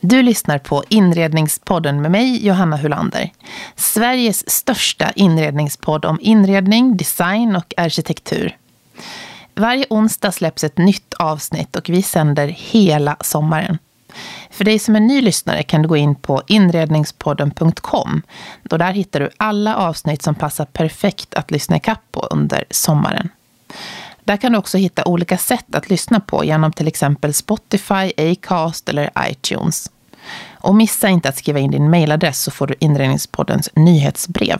Du lyssnar på Inredningspodden med mig, Johanna Hulander. Sveriges största inredningspodd om inredning, design och arkitektur. Varje onsdag släpps ett nytt avsnitt och vi sänder hela sommaren. För dig som är ny lyssnare kan du gå in på inredningspodden.com. Då där hittar du alla avsnitt som passar perfekt att lyssna ikapp på under sommaren. Där kan du också hitta olika sätt att lyssna på genom till exempel Spotify, Acast eller iTunes. Och missa inte att skriva in din mejladress så får du Inredningspoddens nyhetsbrev.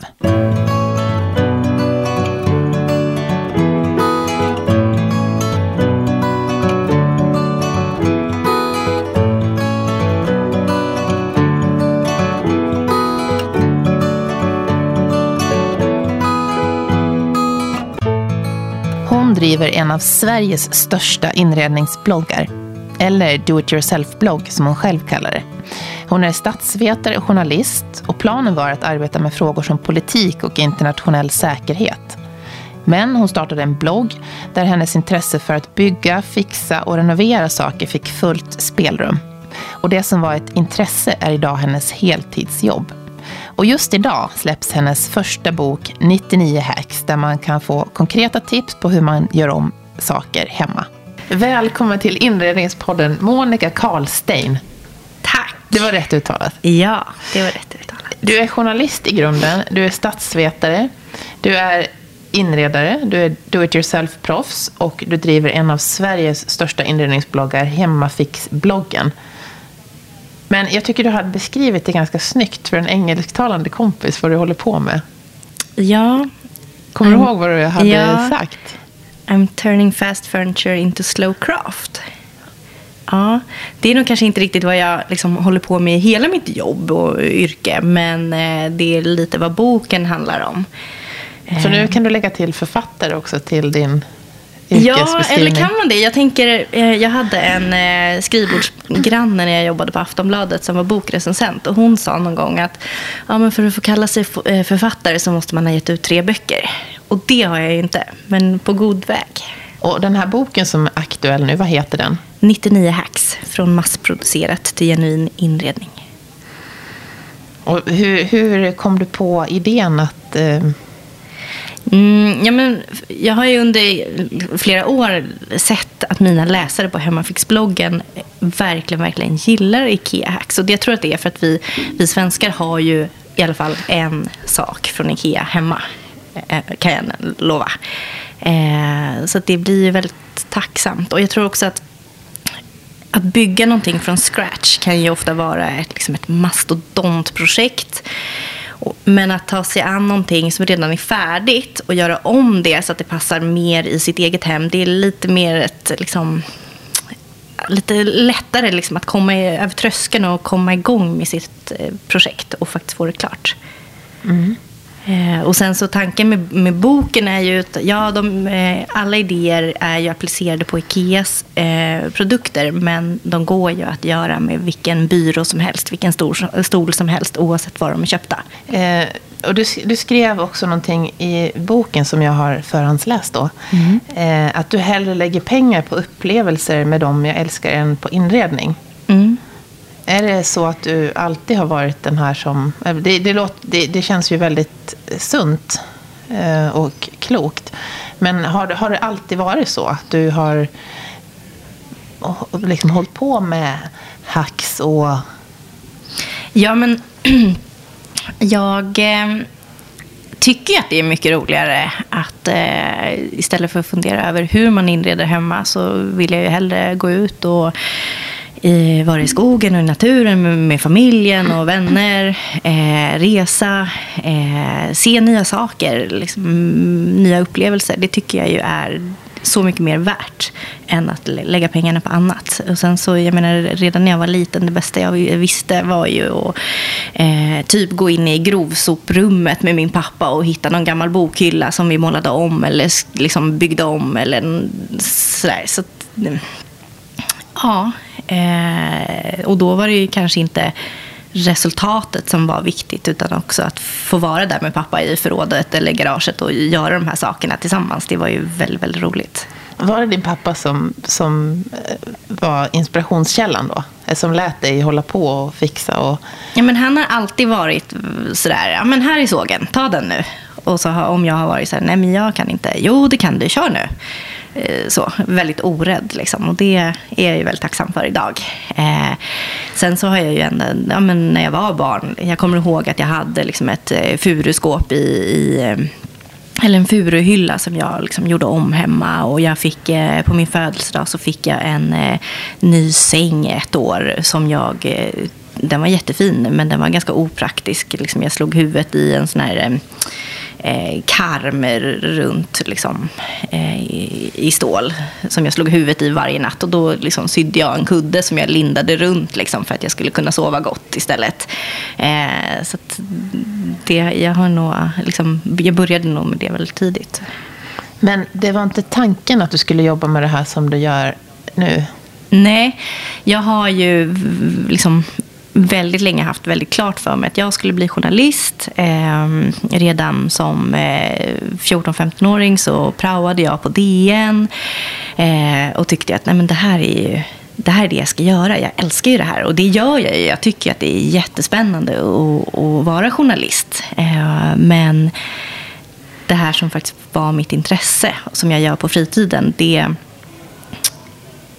Driver en av Sveriges största inredningsbloggar. Eller do-it-yourself-blogg som hon själv kallar det. Hon är statsvetare och journalist och planen var att arbeta med frågor som politik och internationell säkerhet. Men hon startade en blogg där hennes intresse för att bygga, fixa och renovera saker fick fullt spelrum. Och det som var ett intresse är idag hennes heltidsjobb. Och just idag släpps hennes första bok 99 hacks där man kan få konkreta tips på hur man gör om saker hemma. Välkommen till inredningspodden Monica Karlstein. Tack. Det var rätt uttalat. Ja, det var rätt uttalat. Du är journalist i grunden, du är statsvetare, du är inredare, du är do-it-yourself-proffs och du driver en av Sveriges största inredningsbloggar, Hemmafix-bloggen. Men jag tycker du hade beskrivit det ganska snyggt för en engelsktalande kompis vad du håller på med. Ja. Kommer du I'm- ihåg vad du hade ja. sagt? I'm turning fast furniture into slow craft. Ja, det är nog kanske inte riktigt vad jag liksom håller på med i hela mitt jobb och yrke, men eh, det är lite vad boken handlar om. Så nu kan du lägga till författare också till din Ja, eller kan man det? Jag tänker, eh, jag hade en eh, skrivbordsgranne när jag jobbade på Aftonbladet som var bokrecensent. Och hon sa någon gång att ja, men för att få kalla sig eh, författare så måste man ha gett ut tre böcker. Och det har jag ju inte, men på god väg. Och den här boken som är aktuell nu, vad heter den? 99 hacks, från massproducerat till genuin inredning. Och hur, hur kom du på idén att... Eh, Mm, ja, men jag har ju under flera år sett att mina läsare på Hemmafixbloggen verkligen, verkligen gillar IKEA-hacks. Och jag tror att det är för att vi, vi svenskar har ju i alla fall en sak från IKEA hemma, eh, kan jag lova. Eh, så att det blir ju väldigt tacksamt. Och jag tror också att att bygga någonting från scratch kan ju ofta vara ett, liksom ett mastodontprojekt. Men att ta sig an någonting som redan är färdigt och göra om det så att det passar mer i sitt eget hem, det är lite mer ett liksom, lite lättare liksom att komma över tröskeln och komma igång med sitt eh, projekt och faktiskt få det klart. Mm. Eh, Och sen så tanken med, med boken är ju att ja, de, eh, alla idéer är ju applicerade på Ikeas eh, produkter, men de går ju att göra med vilken byrå som helst, vilken stor, stol som helst, oavsett var de är köpta. eh, och du, du skrev också någonting i boken som jag har förhandsläst då. Eh, att du hellre lägger pengar på upplevelser med dem jag älskar än på inredning. Mm. Är det så att du alltid har varit den här som... Eh, det, det, låter, det, det känns ju väldigt sunt eh, och klokt. Men har, det- har det alltid varit så att du har oh, liksom hållit på med hacks och... Ja, men jag eh, tycker ju att det är mycket roligare att eh, istället för att fundera över hur man inreder hemma så vill jag ju hellre gå ut och i, vara i skogen och i naturen med, med familjen och vänner, eh, resa, eh, se nya saker, liksom, mm, nya upplevelser. Det tycker jag ju är så mycket mer värt än att lägga pengarna på annat. Och sen så, jag menar, redan när jag var liten, det bästa jag visste var ju att eh, typ gå in i grovsoprummet med min pappa och hitta någon gammal bokhylla som vi målade om eller liksom byggde om eller sådär. Så att, mm, Ja, eh, och då var det ju kanske inte resultatet som var viktigt utan också att få vara där med pappa i förrådet eller garaget och göra de här sakerna tillsammans. Det var ju väldigt, väldigt roligt. Var det din pappa som, som eh, var inspirationskällan då? Eh, som lät dig hålla på och fixa? Och... Ja, men han har alltid varit sådär, ja men här är sågen, ta den nu. Och så har, om jag har varit såhär, nej men jag kan inte, jo det kan du, kör nu. Eh, så, väldigt orädd liksom. Och det är jag ju väldigt tacksam för idag. Eh, sen så har jag ju ändå, ja, men när jag var barn, jag kommer ihåg att jag hade liksom ett eh, furuskåp i, i eh, eller en furuhylla som jag liksom gjorde om hemma. Och jag fick, eh, på min födelsedag så fick jag en eh, ny säng ett år som jag den var jättefin, men den var ganska opraktisk. Liksom jag slog huvudet i en sån här eh, karm runt liksom, eh, i, i, stål som jag slog huvudet i varje natt. Och då liksom, sydde jag en kudde som jag lindade runt liksom, för att jag skulle kunna sova gott istället. Eh, så det, jag, har nog, liksom, jag började nog med det väldigt tidigt. Men det var inte tanken att du skulle jobba med det här som du gör nu? Nej, jag har ju liksom väldigt länge haft väldigt klart för mig att jag skulle bli journalist. Eh, redan som eh, 14-15-åring så praoade jag på DN eh, och tyckte att nej, men det här är ju det här är det jag ska göra. Jag älskar ju det här och det gör jag ju. Jag tycker att det är jättespännande att, att vara journalist. Eh, men det här som faktiskt var mitt intresse, som jag gör på fritiden, det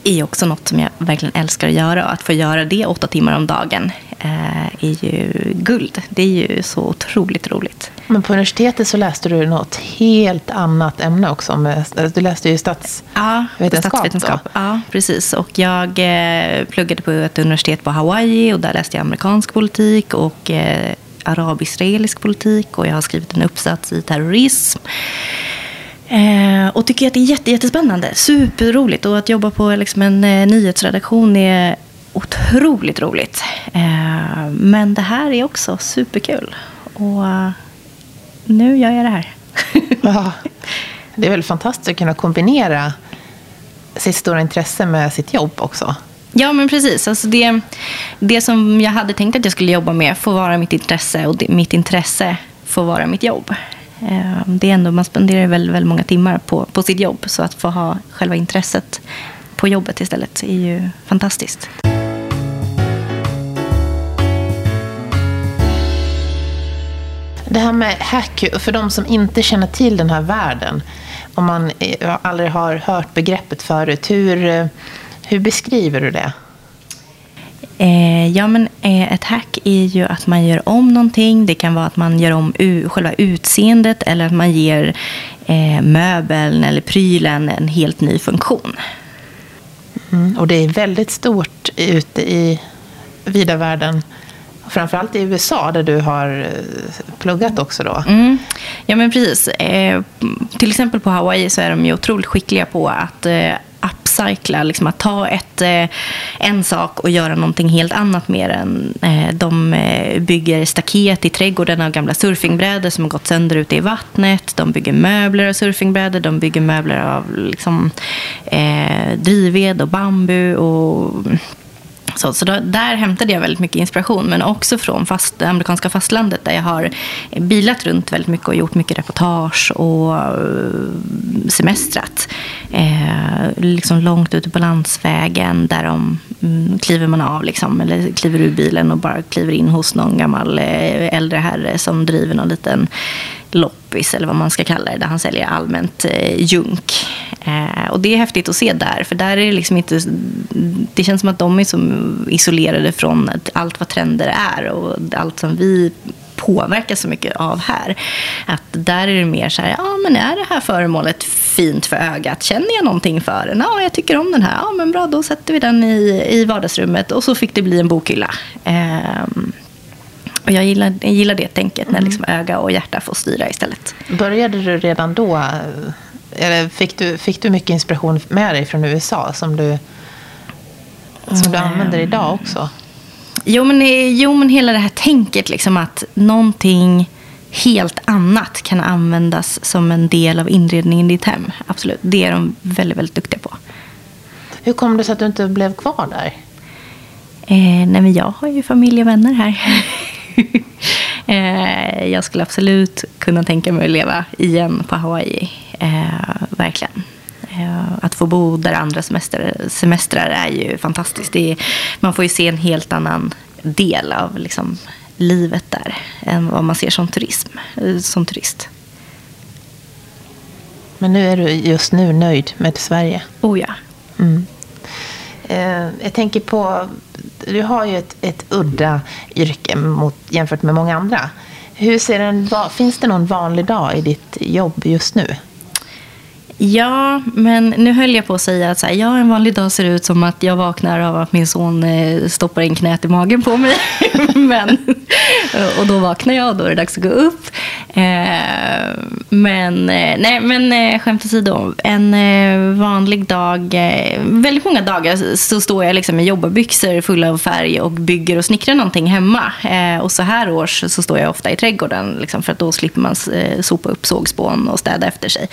är också något som jag verkligen älskar att göra. Och att få göra det åtta timmar om dagen eh, är ju guld. Det är ju så otroligt roligt. Men på universitetet så läste du något helt annat ämne också. Du läste ju statsvetenskap. Ja, statsvetenskap. Ja, precis. Och jag eh, pluggade på ett universitet på Hawaii och där läste jag amerikansk politik och eh, arab-israelisk politik och jag har skrivit en uppsats i terrorism. Eh, och tycker att det är jätte, jättespännande. Superroligt. Och att jobba på liksom en eh, nyhetsredaktion är otroligt roligt. Eh, men det här är också superkul. Och nu gör jag det här. ja, det är väl fantastiskt att kunna kombinera sitt stora intresse med sitt jobb också. Ja, men precis. Alltså det, det som jag hade tänkt att jag skulle jobba med får vara mitt intresse och det, mitt intresse får vara mitt jobb. Ehm, det är ändå, man spenderar väldigt, väldigt många timmar på, på sitt jobb. Så att få ha själva intresset på jobbet istället är ju fantastiskt. Det här med hack, för de som inte känner till den här världen, om man eh, aldrig har hört begreppet förut, hur, eh, hur beskriver du det? Eh, ja, men eh, ett hack är ju att man gör om någonting. Det kan vara att man gör om själva utseendet eller att man ger eh, möbeln eller prylen en helt ny funktion. Mm, och det är väldigt stort ute i vida världen. Framförallt i USA där du har eh, pluggat också då. Mm. Ja men precis. Eh, till exempel på Hawaii så är de ju otroligt skickliga på att eh, upcycla, liksom att ta ett, eh, en sak och göra någonting helt annat med den. Eh, de eh, bygger staket i trädgården av gamla surfingbrädor som har gått sönder ute i vattnet. De bygger möbler av surfingbrädor, de bygger möbler av liksom, eh, drivved och bambu. och så, så då, där hämtade jag väldigt mycket inspiration, men också från fast, det amerikanska fastlandet där jag har bilat runt väldigt mycket och gjort mycket reportage och eh, semestrat. Eh, liksom långt ute på landsvägen där de mm, kliver man av, liksom, eller kliver ur bilen och bara kliver in hos någon gammal eh, äldre herre som driver någon liten loppis eller vad man ska kalla det, där han säljer allmänt eh, junk. Eh, och det är häftigt att se där, för där är det liksom inte... Det känns som att de är så isolerade från allt vad trender är och allt som vi påverkas så mycket av här. Att där är det mer så här, ja men är det här föremålet fint för ögat? Känner jag någonting för den? Ja, jag tycker om den här. Ja, men bra, då sätter vi den i, i vardagsrummet och så fick det bli en bokhylla. Eh, och jag gillar, jag gillar det tänket när liksom öga och hjärta får styra istället. Började du redan då? Eller fick du, fick du mycket inspiration med dig från USA som du, som du mm. använder idag också? Jo men, jo, men hela det här tänket, liksom att någonting helt annat kan användas som en del av inredningen i ditt hem. Absolut, det är de väldigt, väldigt duktiga på. Hur kom det sig att du inte blev kvar där? Eh, nej men jag har ju familj och vänner här. eh, jag skulle absolut kunna tänka mig att leva igen på Hawaii. Eh, verkligen. Eh, att få bo där andra semester, semestrar är ju fantastiskt. Är, man får ju se en helt annan del av liksom, livet där än vad man ser som, turism, eh, som turist. Men nu är du just nu nöjd med Sverige? Oh ja. Mm. Eh, jag tänker på, du har ju ett, ett udda yrke mot, jämfört med många andra. Hur ser en, finns det någon vanlig dag i ditt jobb just nu? Ja, men nu höll jag på att säga att så här, ja, en vanlig dag ser ut som att jag vaknar av att min son eh, stoppar in knät i magen på mig. men, och då vaknar jag och då är det dags att gå upp. Eh, men, eh, nej, men skämt åsido. En vanlig dag, väldigt många dagar så står jag liksom i jobbarbyxor fulla av färg och bygger och snickrar någonting hemma. Och så här års så står jag ofta i trädgården liksom, för att då slipper man sopa upp sågspån och städa efter sig.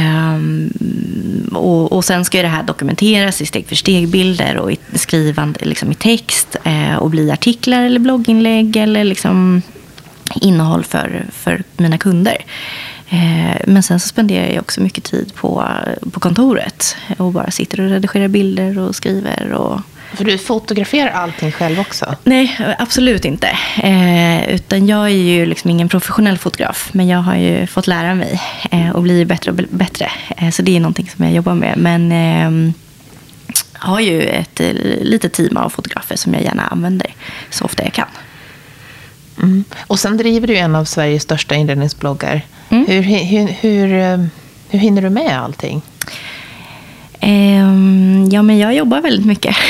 Ehm, och, och, sen ska det här dokumenteras i steg för steg-bilder och i skrivande liksom i text eh, och bli artiklar eller blogginlägg eller liksom innehåll för, för mina kunder. Eh, men sen så spenderar jag också mycket tid på, på kontoret och bara sitter och redigerar bilder och skriver. Och, för du fotograferar allting själv också? Nej, absolut inte. Eh, utan jag är ju liksom ingen professionell fotograf. Men jag har ju fått lära mig eh, och bli bättre och bättre. Eh, så det är någonting som jag jobbar med. Men eh, har ju ett eh, litet team av fotografer som jag gärna använder så ofta jag kan. Mm. Och sen driver du en av Sveriges största inredningsbloggar. Mm. Hur, hur, hur, eh, hur hinner du med allting? Um, ja, men jag jobbar väldigt mycket.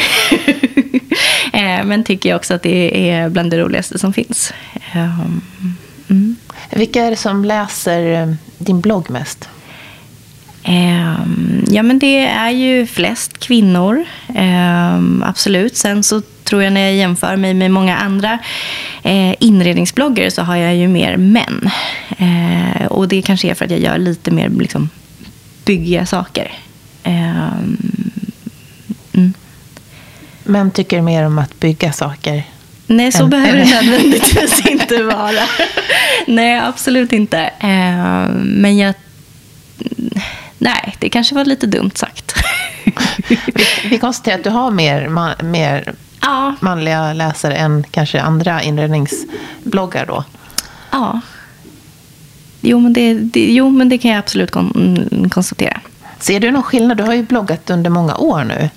uh, men tycker också att det är bland det roligaste som finns. Um, mm. Vilka är det som läser eh, din blogg mest? Um, ja, men det är ju flest kvinnor. absolut. Sen så tror jag när jag jämför mig med många andra eh, inredningsbloggare så har jag ju mer män. Eh, och det kanske är för att jag gör lite mer liksom, byggiga saker. Men tycker mer om att bygga saker? Nej, så än, behöver det nödvändigtvis inte vara. Nej, absolut inte. Uh, men jag... Nej, det kanske var lite dumt sagt. vi, vi konstaterar att du har mer, man, mer ja. manliga läsare än kanske andra inredningsbloggar då? Ja. Jo, men det, det, jo, men det kan jag absolut kon, konstatera. Ser du någon skillnad? Du har ju bloggat under många år nu.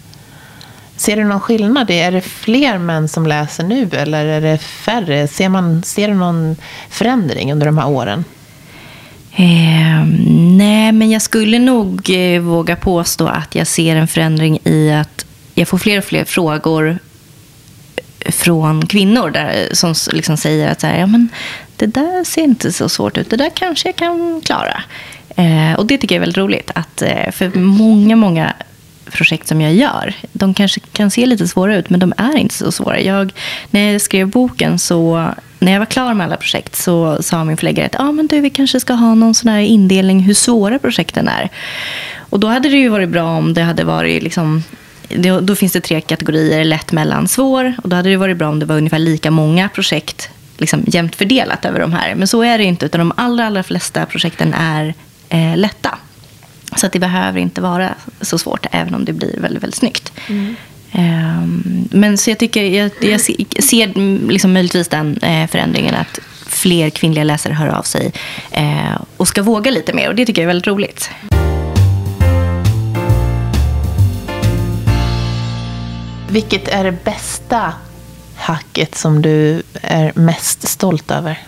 Ser du någon skillnad? Är det fler män som läser nu eller är det färre? Ser, man, ser du någon förändring under de här åren? Eh, nej, men jag skulle nog eh, våga påstå att jag ser en förändring i att jag får fler och fler frågor eh, från kvinnor där, eh, som liksom säger att så här, ja, men det där ser inte så svårt ut, det där kanske jag kan klara. Eh, och det tycker jag är väldigt roligt. Att, eh, för många, många projekt som jag gör, de kanske kan se lite svåra ut, men de är inte så svåra. Jag, när jag skrev boken, så när jag var klar med alla projekt, så sa min förläggare att ah, men du, vi kanske ska ha någon sån här indelning hur svåra projekten är. Och då hade det ju varit bra om det hade varit liksom då finns det tre kategorier, lätt, mellan, svår. Och då hade det varit bra om det var ungefär lika många projekt liksom jämnt fördelat över de här. Men så är det inte, utan de allra, allra flesta projekten är eh, lätta. Så att det behöver inte vara så svårt, även om det blir väldigt, väldigt snyggt. Mm. Um, men så jag tycker, jag, jag ser liksom möjligtvis den eh, förändringen att fler kvinnliga läsare hör av sig eh, och ska våga lite mer. Och det tycker jag är väldigt roligt. Vilket är det bästa hacket som du är mest stolt över?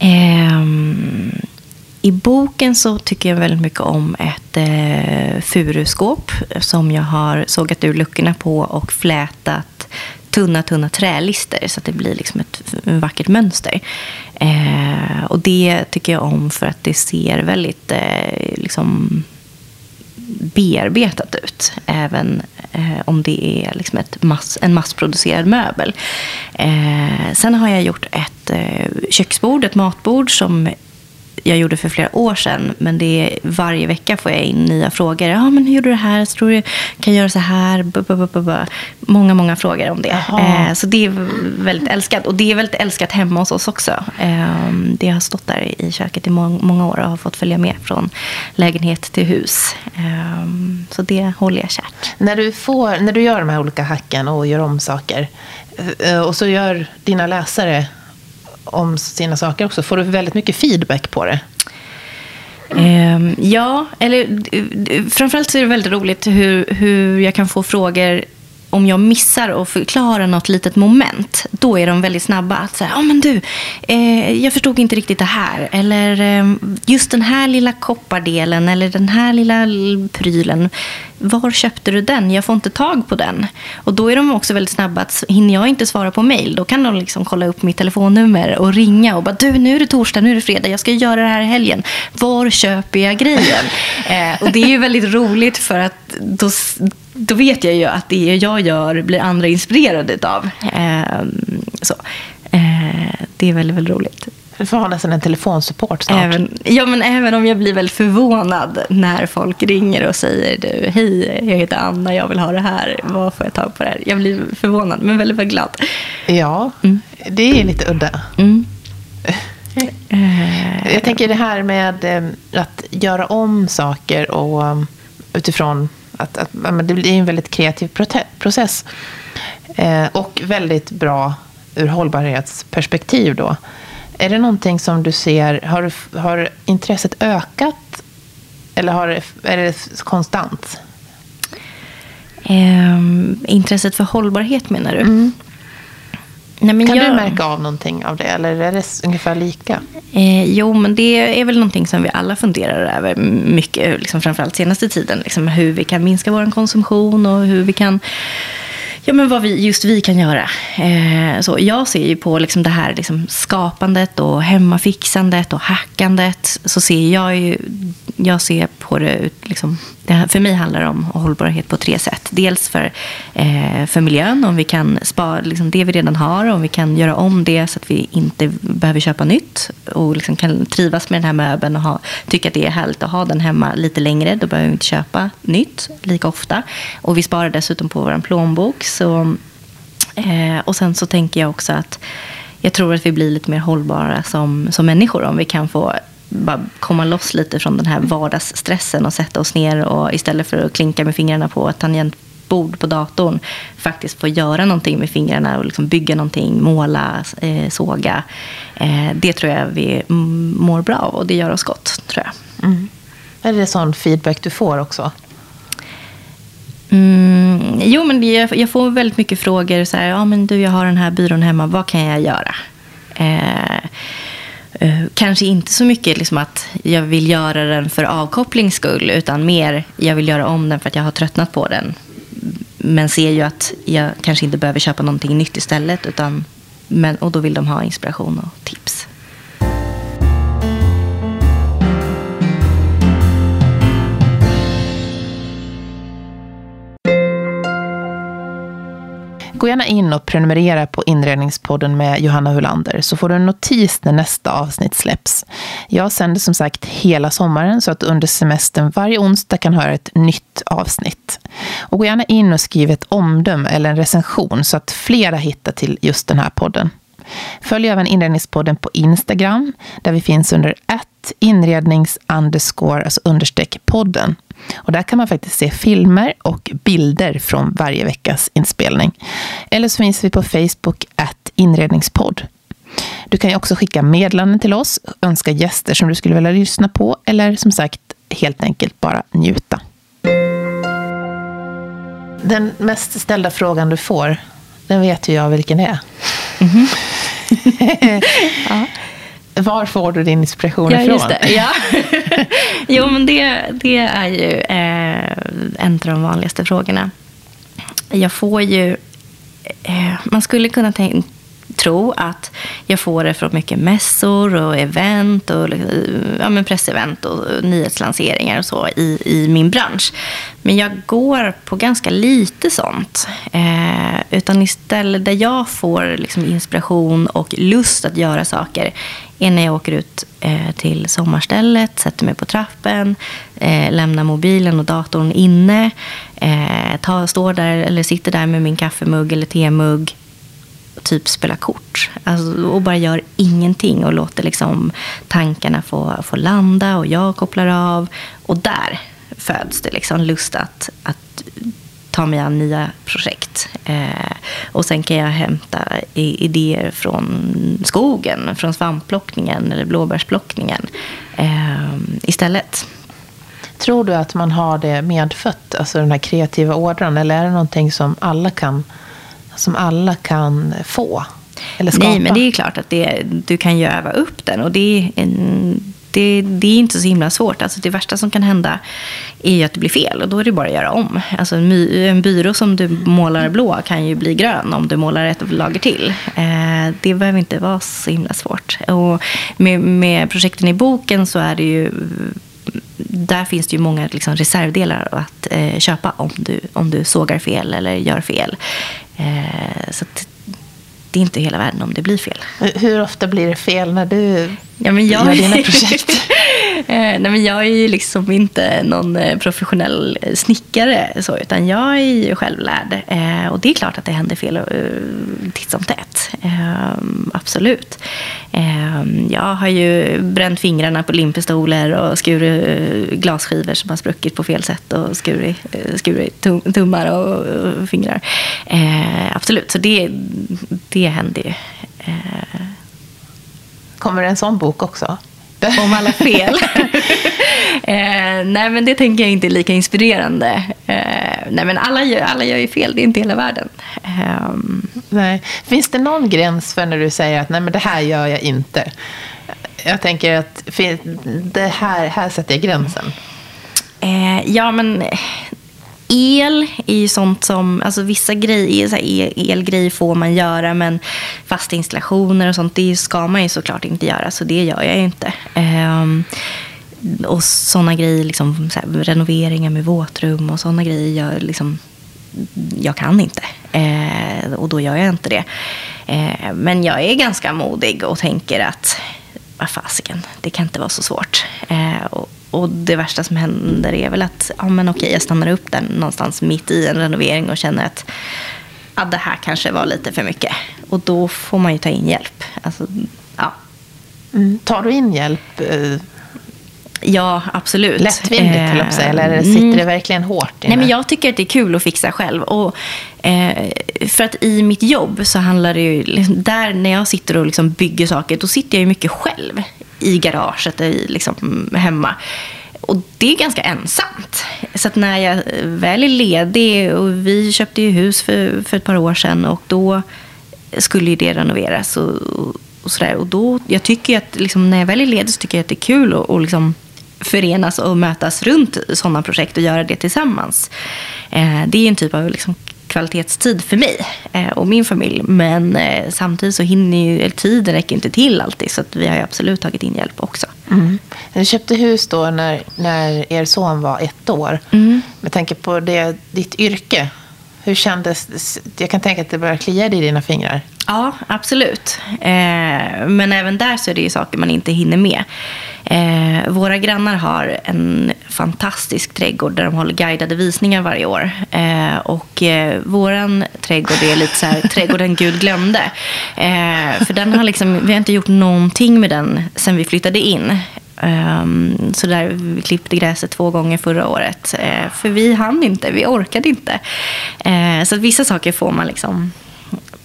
Um, i boken så tycker jag väldigt mycket om ett eh, furuskåp som jag har sågat ur luckorna på och flätat tunna, tunna trälister så att det blir liksom ett vackert mönster. Eh, och det tycker jag om för att det ser väldigt eh, liksom bearbetat ut. Även eh, om det är liksom ett mass, en massproducerad möbel. Eh, sen har jag gjort ett eh, köksbord, ett matbord som jag gjorde för flera år sedan. Men det är, varje vecka får jag in nya frågor. Ja, men hur gjorde du det här? Så tror du kan göra så här? B -b -b många, många frågor om det. Eh, så det är väldigt älskat. Och det är väldigt älskat hemma hos oss också. Eh, det har stått där i köket i må många år och har fått följa med från lägenhet till hus. Eh, så det håller jag kärt. När du, får, när du gör de här olika hacken och gör om saker eh, och så gör dina läsare om sina saker också, får du väldigt mycket feedback på det? Ehm, ja, eller framförallt så är det väldigt roligt hur, hur jag kan få frågor om jag missar att förklara något litet moment, då är de väldigt snabba att säga, ja men du, eh, jag förstod inte riktigt det här. Eller eh, just den här lilla koppardelen eller den här lilla prylen. Var köpte du den? Jag får inte tag på den. Och då är de också väldigt snabba att hinner jag inte svara på mail, då kan de liksom kolla upp mitt telefonnummer och ringa och bara, du nu är det torsdag, nu är det fredag, jag ska göra det här i helgen. Var köper jag grejen? eh, och det är ju väldigt roligt för att då då vet jag ju att det jag gör blir andra inspirerade av. Eh, så. Eh, det är väldigt, väldigt roligt. Du får ha nästan en telefonsupport snart. Även, ja, men även om jag blir väldigt förvånad när folk ringer och säger du, hej, jag heter Anna, jag vill ha det här, vad får jag tag på det här? Jag blir förvånad, men väldigt, väldigt glad. Ja, mm. det är lite udda. Mm. jag tänker det här med eh, att göra om saker och um, utifrån att, att, det blir en väldigt kreativ process. Eh, och väldigt bra ur hållbarhetsperspektiv då. Är det någonting som du ser, har, har intresset ökat? Eller har, är det konstant? Eh, intresset för hållbarhet menar du? Mm. Nej, kan jag... du märka av någonting av det, eller är det ungefär lika? Eh, jo, men det är väl någonting som vi alla funderar över mycket, liksom framförallt senaste tiden. Liksom hur vi kan minska vår konsumtion och hur vi kan Ja, men vad vi, just vi kan göra. Eh, så jag ser ju på liksom det här liksom skapandet och hemmafixandet och hackandet. Så ser jag ju, jag ser på det, liksom, det för mig handlar det om hållbarhet på tre sätt. Dels för, eh, för miljön, om vi kan spara liksom det vi redan har, om vi kan göra om det så att vi inte behöver köpa nytt och liksom kan trivas med den här möbeln och ha, tycka att det är härligt att ha den hemma lite längre. Då behöver vi inte köpa nytt lika ofta. Och vi sparar dessutom på vår plånbok så, eh, och sen så tänker jag också att jag tror att vi blir lite mer hållbara som, som människor om vi kan få bara komma loss lite från den här vardagsstressen och sätta oss ner och istället för att klinka med fingrarna på ett tangentbord på datorn faktiskt få göra någonting med fingrarna och liksom bygga någonting, måla, eh, såga. Eh, det tror jag vi mår bra av och det gör oss gott, tror jag. Mm. Är det sån feedback du får också? Mm, jo, men jag, jag, får väldigt mycket frågor. Så här, ja, men du, jag har den här byrån hemma. Vad kan jag göra? Eh, eh, Eh, kanske inte så mycket liksom att jag vill göra den för avkopplings skull. Utan mer, jag vill göra om den för att jag har tröttnat på den. Men ser ju att jag kanske inte behöver köpa någonting nytt istället. Utan, men, och då vill de ha inspiration och tips. Gå gärna in och prenumerera på Inredningspodden med Johanna Hulander så får du en notis när nästa avsnitt släpps. Jag sänder som sagt hela sommaren så att du under semestern varje onsdag kan höra ett nytt avsnitt. Och gå gärna in och skriv ett omdöme eller en recension så att flera hittar till just den här podden. Följ även Inredningspodden på Instagram där vi finns under inrednings underscore, alltså understreck podden. Och där kan man faktiskt se filmer och bilder från varje veckas inspelning. Eller så finns vi på Facebook at inredningspodd. Du kan ju också skicka meddelanden till oss, önska gäster som du skulle vilja lyssna på eller som sagt helt enkelt bara njuta. Den mest ställda frågan du får, den vet ju jag vilken det är. Mm -hmm. ja. Var får du din inspiration ja, ifrån? Just det. Ja jo, men det, det är ju eh, en av de vanligaste frågorna. Jag får ju... Eh, man skulle kunna tänka tro att Jag får det från mycket mässor och event och eh, ja, men pressevent och nyhetslanseringar och så i, i min bransch. Men jag går på ganska lite sånt. Eh, utan istället där jag får liksom inspiration och lust att göra saker är när jag åker ut eh, till sommarstället, sätter mig på trappen, eh, lämnar mobilen och datorn inne, eh, tar, står där eller sitter där med min kaffemugg eller temugg typ spelar kort. Alltså, och bara gör ingenting och låter liksom tankarna få, få landa och jag kopplar av. Och där föds det liksom lust att, att ta mig an nya projekt. Eh, och sen kan jag hämta idéer från skogen, från svampplockningen eller blåbärsplockningen eh, istället. Tror du att man har det medfött, alltså den här kreativa ådran, eller är det någonting som alla kan, som alla kan få? Nej, men det är klart att det, du kan ju öva upp den. Och det är en, det, det, är inte så himla svårt. Alltså det värsta som kan hända är ju att det blir fel och då är det bara att göra om. Alltså en, en byrå som du målar blå kan ju bli grön om du målar ett lager till. Eh, det behöver inte vara så himla svårt. Och med, med projekten i boken så är det ju där finns det ju många liksom, reservdelar att eh, köpa om du, om du sågar fel eller gör fel. Eh, så det är inte hela världen om det blir fel. Hur ofta blir det fel när du ja, men jag... gör dina projekt? Eh, nej, men jag är ju liksom inte någon eh, professionell eh, snickare, så, utan jag är ju självlärd. Eh, och det är klart att det händer fel eh, titt som tätt. Absolut. Jag har ju bränt fingrarna på limpistoler och skurit glasskivor som har spruckit på fel sätt och skurit, skurit tummar och fingrar. Absolut, så det, det händer ju. Kommer det en sån bok också? Om alla fel. eh, nej, men det tänker jag inte är lika inspirerande. Eh, nej, men alla gör, alla gör ju fel, det är inte hela världen. Eh, nej. Finns det någon gräns för när du säger att nej, men det här gör jag inte? Jag tänker att det här, här sätter jag gränsen. Eh, ja, men el är ju sånt som, alltså vissa grejer, så här elgrejer får man göra men fasta installationer och sånt, det ska man ju såklart inte göra så det gör jag ju inte. Um, och sådana grejer, liksom, så här, renoveringar med våtrum och sådana grejer, jag, liksom, jag kan inte. Eh, och då gör jag inte det. Eh, men jag är ganska modig och tänker att vad fasiken, det kan inte vara så svårt. Eh, och, och det värsta som händer är väl att ja, men okej, jag stannar upp där någonstans mitt i en renovering och känner att ja, det här kanske var lite för mycket. Och då får man ju ta in hjälp. Alltså, ja. Mm. Tar du in hjälp? Eh, ja, absolut. Lättvindigt, eh, jag säga, eller sitter mm. det verkligen hårt? Nej, men jag tycker att det är kul att fixa själv. Och, eh, för att i mitt jobb så handlar det ju... Där när jag sitter och liksom bygger saker, då sitter jag ju mycket själv i garaget i, liksom, hemma. Och det är ganska ensamt. Så när jag väl är ledig, och vi köpte ju hus för, för ett par år sedan och då skulle ju det renoveras. Och, och, sådär. och då, jag tycker att liksom, när jag väl är ledig så tycker jag att det är kul att och liksom förenas och mötas runt sådana projekt och göra det tillsammans. Eh, det är en typ av liksom, kvalitetstid för mig eh, och min familj. Men eh, samtidigt så hinner ju, tiden räcker inte till alltid. Så vi har absolut tagit in hjälp också. Mm. Du köpte hus då när, när er son var ett år. Mm. Med tanke på det, ditt yrke. Hur kändes Jag kan tänka att det började klia i dina fingrar. Ja, absolut. Eh, men även där så är det ju saker man inte hinner med. Eh, våra grannar har en fantastisk trädgård där de håller guidade visningar varje år. Eh, och eh, våran trädgård är lite så här, trädgården Gud glömde. Eh, för den har liksom, vi har inte gjort någonting med den sen vi flyttade in. Um, så där, vi klippte gräset två gånger förra året. Uh, för vi hann inte, vi orkade inte. Uh, så att vissa saker får man liksom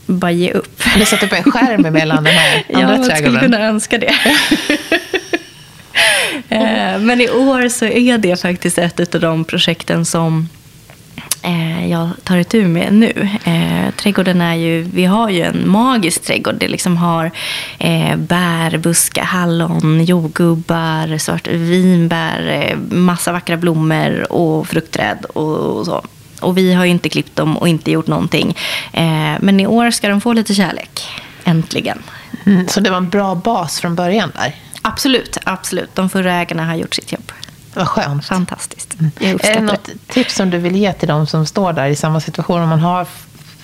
bara ge upp. Du satt upp en skärm emellan den här andra ja, trädgården. Ja, skulle kunna önska det. Eh, men i år så är det faktiskt ett av de projekten som eh, jag tar itu med nu. Eh, trädgården är ju, vi har ju en magisk trädgård. Det liksom har eh, bär, buskar, hallon, jordgubbar, svart vinbär, massa vackra blommor och fruktträd och, och så. Och vi har ju inte klippt dem och inte gjort någonting. men i år ska de få lite kärlek. Äntligen. Mm, så det var en bra bas från början där? Absolut, absolut. De förra ägarna har gjort sitt jobb. Vad skönt. Fantastiskt. Jag är det något tips som du vill ge till de som står där i samma situation? Om man har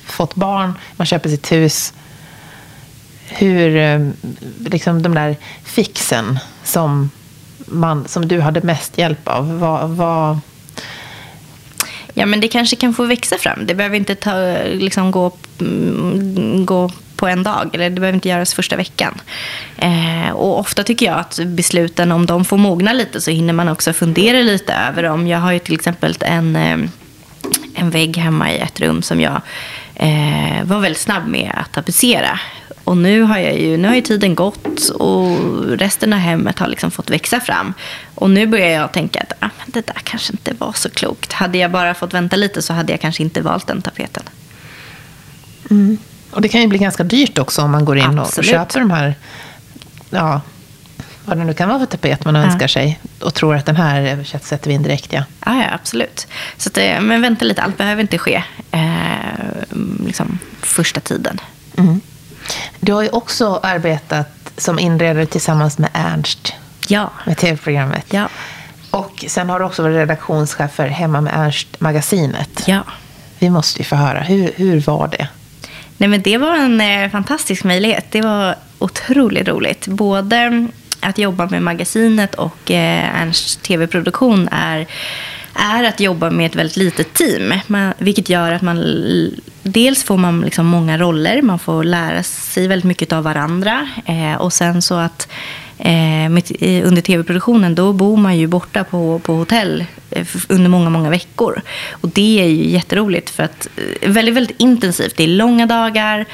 fått barn, man köper sitt hus. Hur, eh, liksom de där fixen som, man, som du hade mest hjälp av. Vad, vad... Ja, men det kanske kan få växa fram. Det behöver inte ta, liksom, gå, mm, gå på en dag. Eller det behöver inte göras första veckan. Eh, och ofta tycker jag att besluten, om de får mogna lite, så hinner man också fundera lite över dem. Jag har ju till exempel en, eh, en vägg hemma i ett rum som jag eh, var väldigt snabb med att tapetsera. Och nu har, jag ju, nu har ju tiden gått och resten av hemmet har liksom fått växa fram. Och nu börjar jag tänka att ah, men det där kanske inte var så klokt. Hade jag bara fått vänta lite så hade jag kanske inte valt den tapeten. Mm. Och det kan ju bli ganska dyrt också om man går in Absolut. och köper de här, ja, vad det nu kan vara för tapet man ja. önskar sig och tror att den här sätter vi in direkt. Ja, ja, ja absolut. Så att, eh, men vänta lite, allt behöver inte ske eh, liksom första tiden. Mm. Du har ju också arbetat som inredare tillsammans med Ernst. Ja. Med tv-programmet. Ja. Och sen har du också varit redaktionschef för Hemma med Ernst-magasinet. Ja. Vi måste ju få höra, hur, hur var det? Nej, men det var en eh, fantastisk möjlighet. Det var otroligt roligt. Både att jobba med magasinet och eh, Ernsts tv-produktion är, är att jobba med ett väldigt litet team. Man, vilket gör att man dels får man liksom många roller, man får lära sig väldigt mycket av varandra. Eh, och sen så att Eh, under tv-produktionen, då bor man ju borta på, på hotell eh, under många, många veckor. Och det är ju jätteroligt för att eh, väldigt, väldigt intensivt. Det är långa dagar.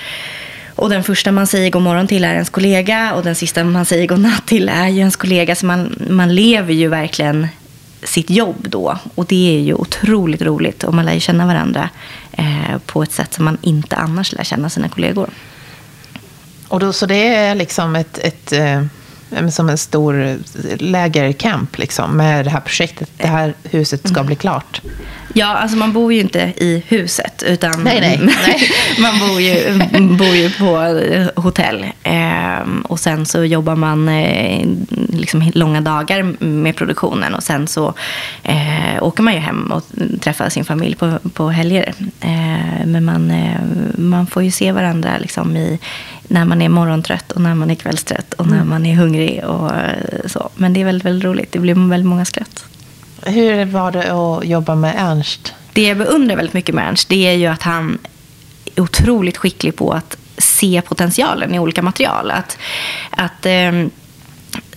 Och den första man säger god morgon till är ens kollega och den sista man säger god natt till är ju ens kollega. Så man, man lever ju verkligen sitt jobb då. Och det är ju otroligt roligt och man lär ju känna varandra eh, på ett sätt som man inte annars lär känna sina kollegor. Och då, så det är liksom ett, ett eh, som en stor lägercamp liksom, med det här projektet. Det här huset ska bli klart. Ja, alltså man bor ju inte i huset. Utan nej, nej. man bor ju, bor ju på hotell. Ehm, och sen så jobbar man eh, liksom långa dagar med produktionen. Och sen så eh, åker man ju hem och träffar sin familj på, på helger. Eh, men man, eh, man får ju se varandra liksom i, när man är morgontrött och när man är kvällstrött och när mm. man är hungrig. Och eh, så. Men det är väldigt, väldigt roligt. Det blir väldigt många skratt. Hur var det att jobba med Ernst? Det jag beundrar väldigt mycket med Ernst det är ju att han är otroligt skicklig på att se potentialen i olika material. Att, att eh,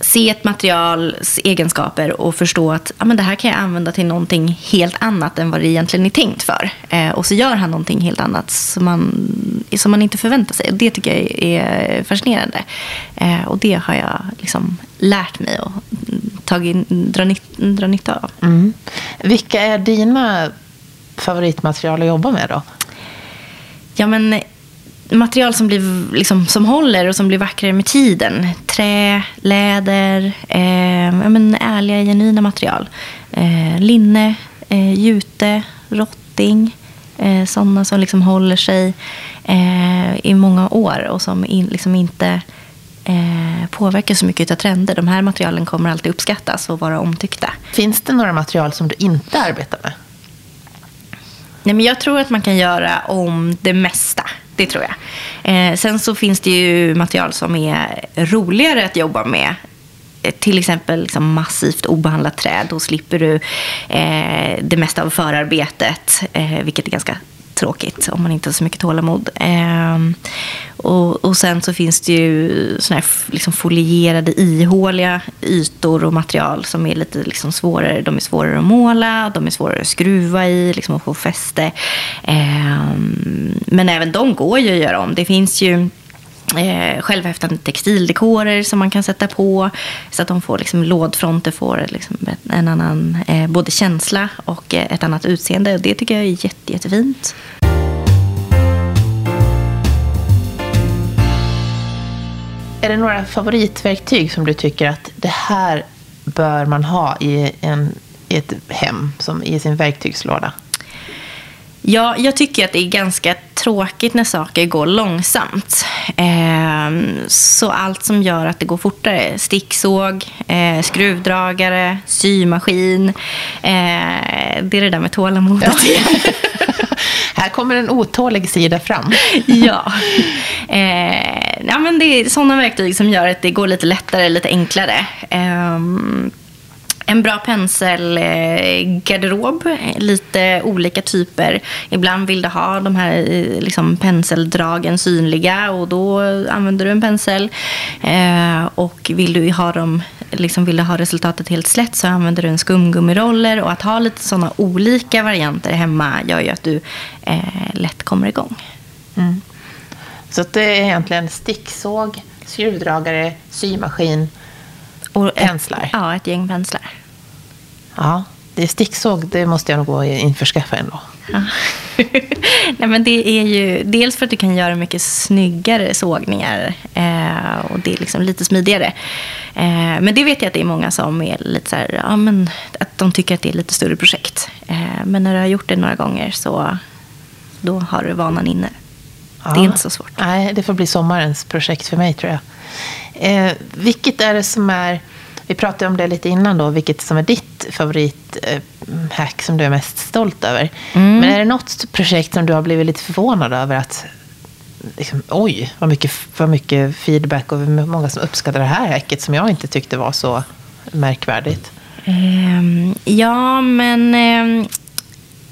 se ett materials egenskaper och förstå att ja, men det här kan jag använda till någonting helt annat än vad det egentligen är tänkt för. Eh, och så gör han någonting helt annat som man, som man inte förväntar sig. Och det tycker jag är fascinerande. Eh, och det har jag liksom lärt mig och tagit, dra, nytt, dra nytta av. Mm. Vilka är dina favoritmaterial att jobba med då? Ja, men material som, blir, liksom, som håller och som blir vackrare med tiden. Trä, läder, eh, ja, men ärliga, genuina material. Eh, linne, eh, jute, rotting. Eh, sådana som liksom håller sig eh, i många år och som in, liksom inte eh, påverkas så mycket av trender. De här materialen kommer alltid uppskattas och vara omtyckta. Finns det några material som du inte arbetar med? Nej, men jag tror att man kan göra om det mesta. Det tror jag. Eh, sen så finns det ju material som är roligare att jobba med eh, till exempel liksom massivt obehandlat träd. Då slipper du eh, det mesta av förarbetet, eh, vilket är ganska tråkigt om man inte har så mycket tålamod. Ehm, och, och sen så finns det ju såna här liksom folierade ihåliga ytor och material som är lite liksom svårare. De är svårare att måla, de är svårare att skruva i, liksom att få fäste. Ehm, men även de går ju att göra om. Det finns ju eh, självhäftande textildekorer som man kan sätta på. Så att de får liksom, lådfronter får liksom, en annan eh, både känsla och eh, ett annat utseende. Och det tycker jag är jätte, jättefint. Är det några favoritverktyg som du tycker att det här bör man ha i, en, i ett hem, som i sin verktygslåda? Ja, jag tycker att det är ganska tråkigt när saker går långsamt. Eh, så allt som gör att det går fortare, sticksåg, eh, skruvdragare, symaskin. Eh, det är det där med tålamodet. Ja. Här kommer en otålig sida fram. ja. Eh, ja men det är sådana verktyg som gör att det går lite lättare, lite enklare. En bra penselgarderob, lite olika typer. Ibland vill du ha de här eh, liksom, penseldragen synliga och då använder du en pensel. Eh, och vill du ha dem liksom vill du ha resultatet helt slätt så använder du en skumgummiroller. Och att ha lite sådana olika varianter hemma gör ju att du eh, lätt kommer igång. Mm. Så det är egentligen sticksåg, skruvdragare, symaskin, och penslar? Ett, ja, ett gäng penslar. Ja, det är sticksåg, det måste jag nog gå och införskaffa ändå. Ja. Nej, men det är ju dels för att du kan göra mycket snyggare sågningar eh, och det är liksom lite smidigare. Eh, men det vet jag att det är många som är lite så här, ja, men att de tycker att det är lite större projekt. Eh, men när du har gjort det några gånger så då har du vanan inne. Ja. Det är inte så svårt. Nej, det får bli sommarens projekt för mig tror jag. Eh, vilket är det som är, vi pratade om det lite innan då, vilket som är ditt favorithack som du är mest stolt över. Mm. Men är det något projekt som du har blivit lite förvånad över att Liksom, oj, vad mycket, vad mycket feedback och många som uppskattar det här hacket som jag inte tyckte var så märkvärdigt. Um, ja, men um,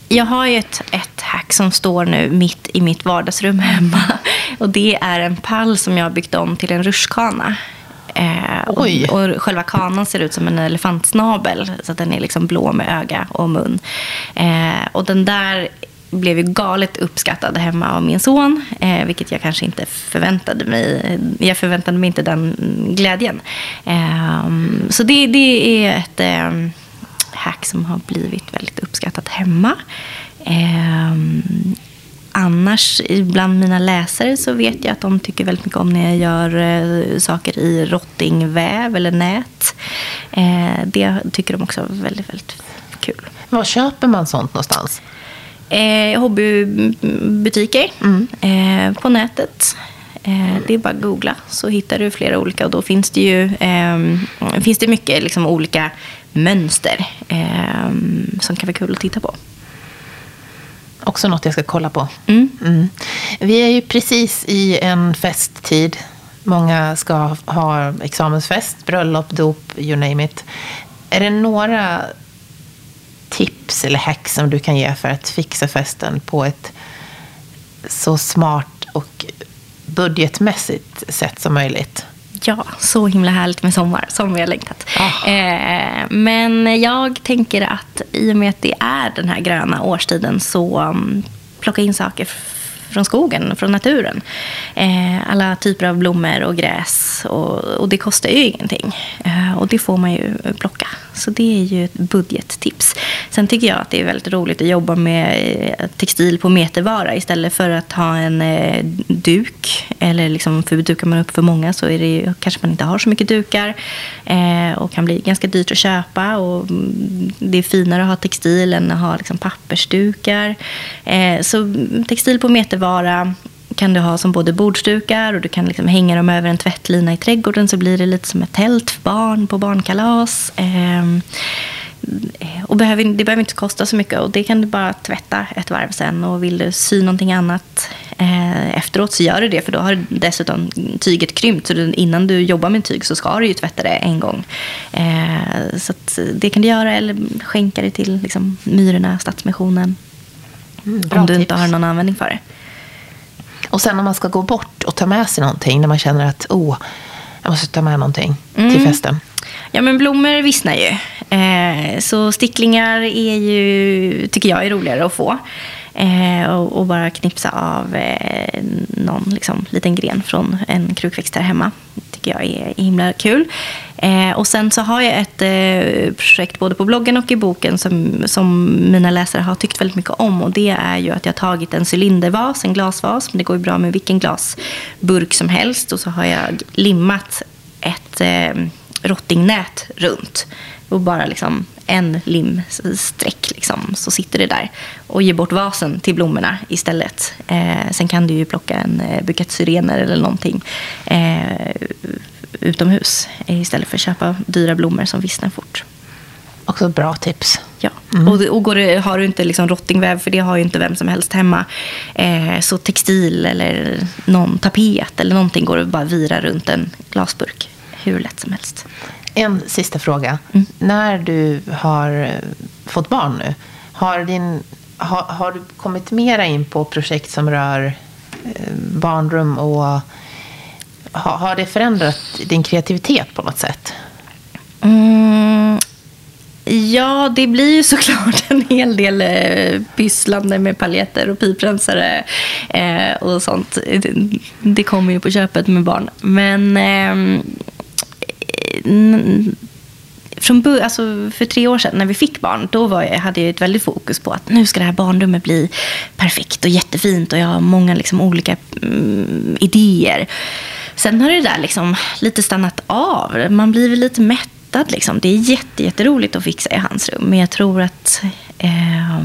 jag har ju ett, ett hack som står nu mitt i mitt vardagsrum hemma. Och det är en pall som jag har byggt om till en rutschkana. Eh, och, och, själva kanan ser ut som en elefantsnabel. Så att den är liksom blå med öga och mun. Eh, och den där blev ju galet uppskattad hemma av min son. Eh, vilket jag kanske inte förväntade mig. Jag förväntade mig inte den glädjen. Eh, så det, det är ett eh, hack som har blivit väldigt uppskattat hemma. Eh, annars, bland mina läsare så vet jag att de tycker väldigt mycket om när jag gör eh, saker i rottingväv eller nät. Eh, det tycker de också är väldigt, väldigt kul. Var köper man sånt någonstans? Eh, hobbybutiker mm. eh, på nätet. Eh, det är bara att googla så hittar du flera olika och då finns det ju finns det mycket liksom, olika mönster som kan vara kul att titta på. Också något jag ska kolla på. Mm. Mm. Vi är ju precis i en festtid. Många ska ha examensfest, bröllop, dop, you name it. Är det några tips eller hacks som du kan ge för att fixa festen på ett så smart och budgetmässigt sätt som möjligt? Ja, så himla härligt med sommar. Som vi har längtat. Oh. Eh, men jag tänker att i och med att det är den här gröna årstiden så um, plocka in saker från skogen, från naturen. Eh, alla typer av blommor och gräs. Och, och det kostar ju ingenting. Eh, och det får man ju plocka. Så det är ju ett budgettips. Sen tycker jag att det är väldigt roligt att jobba med eh, textil på metervara istället för att ha en eh, duk. Eller liksom, för dukar man upp för många så är det ju, kanske man inte har så mycket dukar. Eh, och kan bli ganska dyrt att köpa. Och mm, det är finare att ha textil än att ha liksom, pappersdukar. Eh, så textil på metervara kan du ha som både bordsdukar och du kan liksom hänga dem över en tvättlina i trädgården så blir det lite som ett tält för barn på barnkalas. Eh, och behöver, det behöver inte kosta så mycket och det kan du bara tvätta ett varv sen. Och vill du sy någonting annat eh, efteråt så gör du det för då har dessutom tyget krympt. Så du, innan du jobbar med tyg så ska du ju tvätta det en gång. Eh, så det kan du göra eller skänka det till liksom, Myrorna, Stadsmissionen. Mm, om du tips. inte har någon användning för det. Och sen om man ska gå bort och ta med sig någonting när man känner att oh, jag måste ta med någonting mm. till festen. Ja, men blommor vissnar ju. Eh, så sticklingar är ju, tycker jag är roligare att få. Eh, och, och, bara knipsa av eh, någon liksom, liten gren från en krukväxt här hemma. tycker jag är himla kul. Eh, och sen så har jag ett eh, projekt både på bloggen och i boken som, som mina läsare har tyckt väldigt mycket om. Och det är ju att jag har tagit en cylindervas, en glasvas. Men det går ju bra med vilken glasburk som helst. Och så har jag limmat ett eh, rottingnät runt. Och bara liksom en limsträck liksom, så sitter det där. Och ger bort vasen till blommorna istället. Eh, sen kan du ju plocka en eh, bukett syrener eller någonting eh, utomhus istället för att köpa dyra blommor som vissnar fort. Också ett bra tips. Ja. Mm. Och, och går det, har du inte liksom rottingväv, för det har ju inte vem som helst hemma, eh, så textil eller någon tapet eller någonting går det bara vira runt en glasburk hur lätt som helst. En sista fråga. Mm. När du har eh, fått barn nu, har, din, har, har du kommit mera in på projekt som rör eh, barnrum och har, har det förändrat din kreativitet på något sätt? Mm, Ja, det blir ju såklart en hel del eh, pysslande med paljetter och piprensare eh, och sånt. Det kommer ju på köpet med barn. Men eh, Eh, från alltså för tre år sedan när vi fick barn, då var jag, hade jag ett väldigt fokus på att nu ska det här barnrummet bli perfekt och jättefint och jag har många liksom, olika mm, idéer. Sen har det där liksom lite stannat av. Man blir väl lite mättad. Liksom. Det är jätte, jätteroligt att fixa i hans rum. Men jag tror att eh,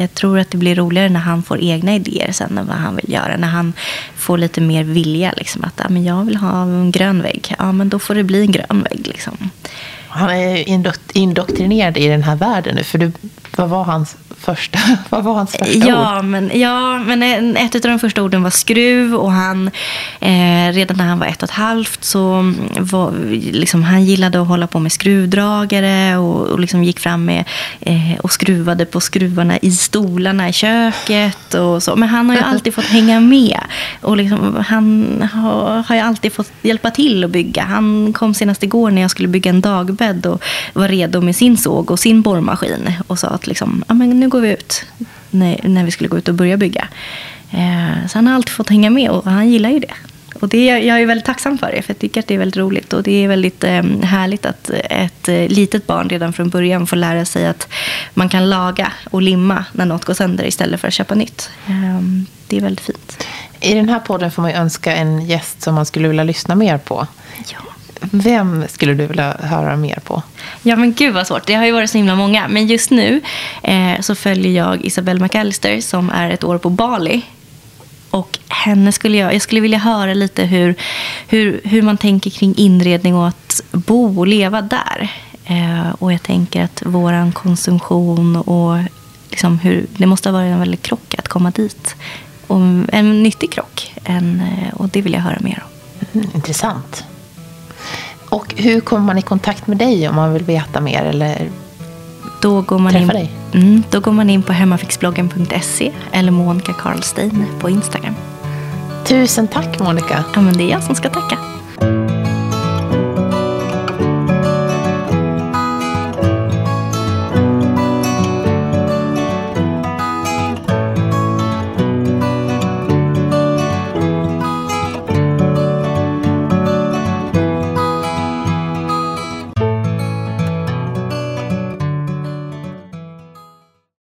jag tror att det blir roligare när han får egna idéer sen än vad han vill göra. När han får lite mer vilja. Liksom, att ah, men jag vill ha en grön vägg. Ja, men då får det bli en grön vägg. Liksom. Han är indoktrinerad i den här världen nu. För du, vad var hans första, vad var hans första ja, ord? Men, ja, men ett av de första orden var skruv. Och han, eh, redan när han var ett och ett halvt så var, liksom, han gillade att hålla på med skruvdragare. Och, och liksom gick fram med eh, och skruvade på skruvarna i stolarna i köket. Och så. Men han har ju alltid fått hänga med. Och liksom, han har, har ju alltid fått hjälpa till att bygga. Han kom senast igår när jag skulle bygga en dagbädd och var redo med sin såg och sin borrmaskin. Och sa att liksom, ja, men nu går vi ut när, när vi skulle gå ut och börja bygga. Eh, så han har alltid fått hänga med och han gillar ju det. Och det, jag är väldigt tacksam för det, för jag tycker att det är väldigt roligt. Och det är väldigt eh, härligt att ett eh, litet barn redan från början får lära sig att man kan laga och limma när något går sönder istället för att köpa nytt. Eh, det är väldigt fint. I den här podden får man önska en gäst som man skulle vilja lyssna mer på. Ja. Vem skulle du vilja höra mer på? Ja, men gud vad svårt. Det har ju varit så himla många. Men just nu eh, så följer jag Isabelle McAllister som är ett år på Bali. Och henne skulle jag, jag skulle vilja höra lite hur, hur, hur man tänker kring inredning och att bo och leva där. Eh, och jag tänker att vår konsumtion och liksom hur, det måste ha varit en väldig krock att komma dit. Och en nyttig krock. En, eh, och det vill jag höra mer om. Mm, intressant. Och hur kommer man i kontakt med dig om man vill veta mer eller då går man träffa in, dig? Mm, då går man in på hemmafixbloggen.se eller Monica Karlstein på Instagram. Tusen tack Monica. Ja, men det är jag som ska tacka.